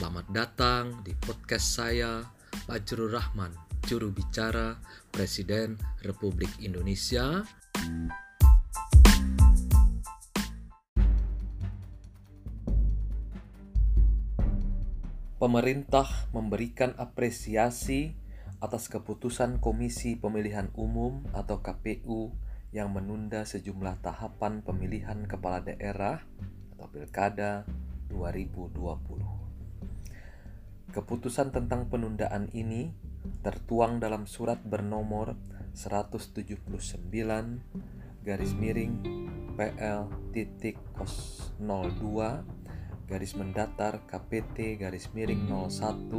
Selamat datang di podcast saya, Fajrul Rahman, juru bicara Presiden Republik Indonesia. Pemerintah memberikan apresiasi atas keputusan Komisi Pemilihan Umum atau KPU yang menunda sejumlah tahapan pemilihan kepala daerah atau pilkada 2020. Keputusan tentang penundaan ini tertuang dalam surat bernomor 179 garis miring PL titik 02 garis mendatar KPT garis miring 01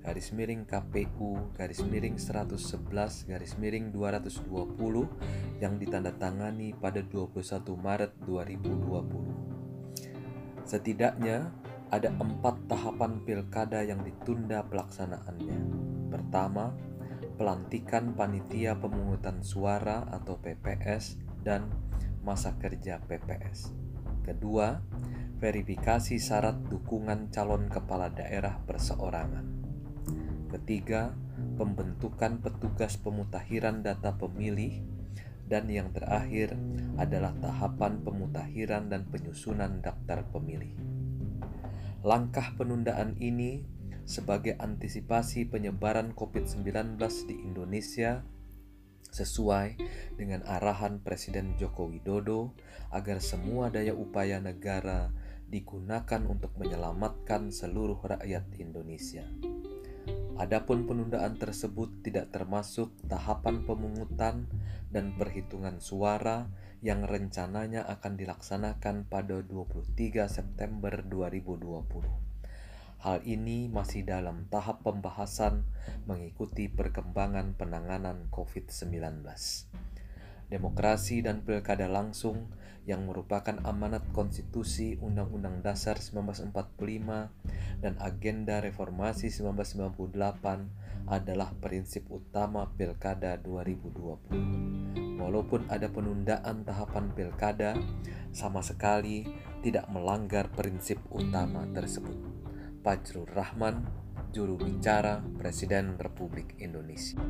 garis miring KPU garis miring 111 garis miring 220 yang ditandatangani pada 21 Maret 2020. Setidaknya ada empat tahapan pilkada yang ditunda pelaksanaannya. Pertama, pelantikan panitia pemungutan suara atau PPS dan masa kerja PPS. Kedua, verifikasi syarat dukungan calon kepala daerah perseorangan. Ketiga, pembentukan petugas pemutahiran data pemilih. Dan yang terakhir adalah tahapan pemutahiran dan penyusunan daftar pemilih. Langkah penundaan ini sebagai antisipasi penyebaran COVID-19 di Indonesia sesuai dengan arahan Presiden Joko Widodo agar semua daya upaya negara digunakan untuk menyelamatkan seluruh rakyat Indonesia. Adapun penundaan tersebut tidak termasuk tahapan pemungutan dan perhitungan suara yang rencananya akan dilaksanakan pada 23 September 2020. Hal ini masih dalam tahap pembahasan mengikuti perkembangan penanganan COVID-19. Demokrasi dan pilkada langsung yang merupakan amanat konstitusi Undang-Undang Dasar 1945 dan agenda reformasi 1998 adalah prinsip utama Pilkada 2020. Walaupun ada penundaan tahapan pilkada, sama sekali tidak melanggar prinsip utama tersebut. Fajrul Rahman, juru bicara Presiden Republik Indonesia.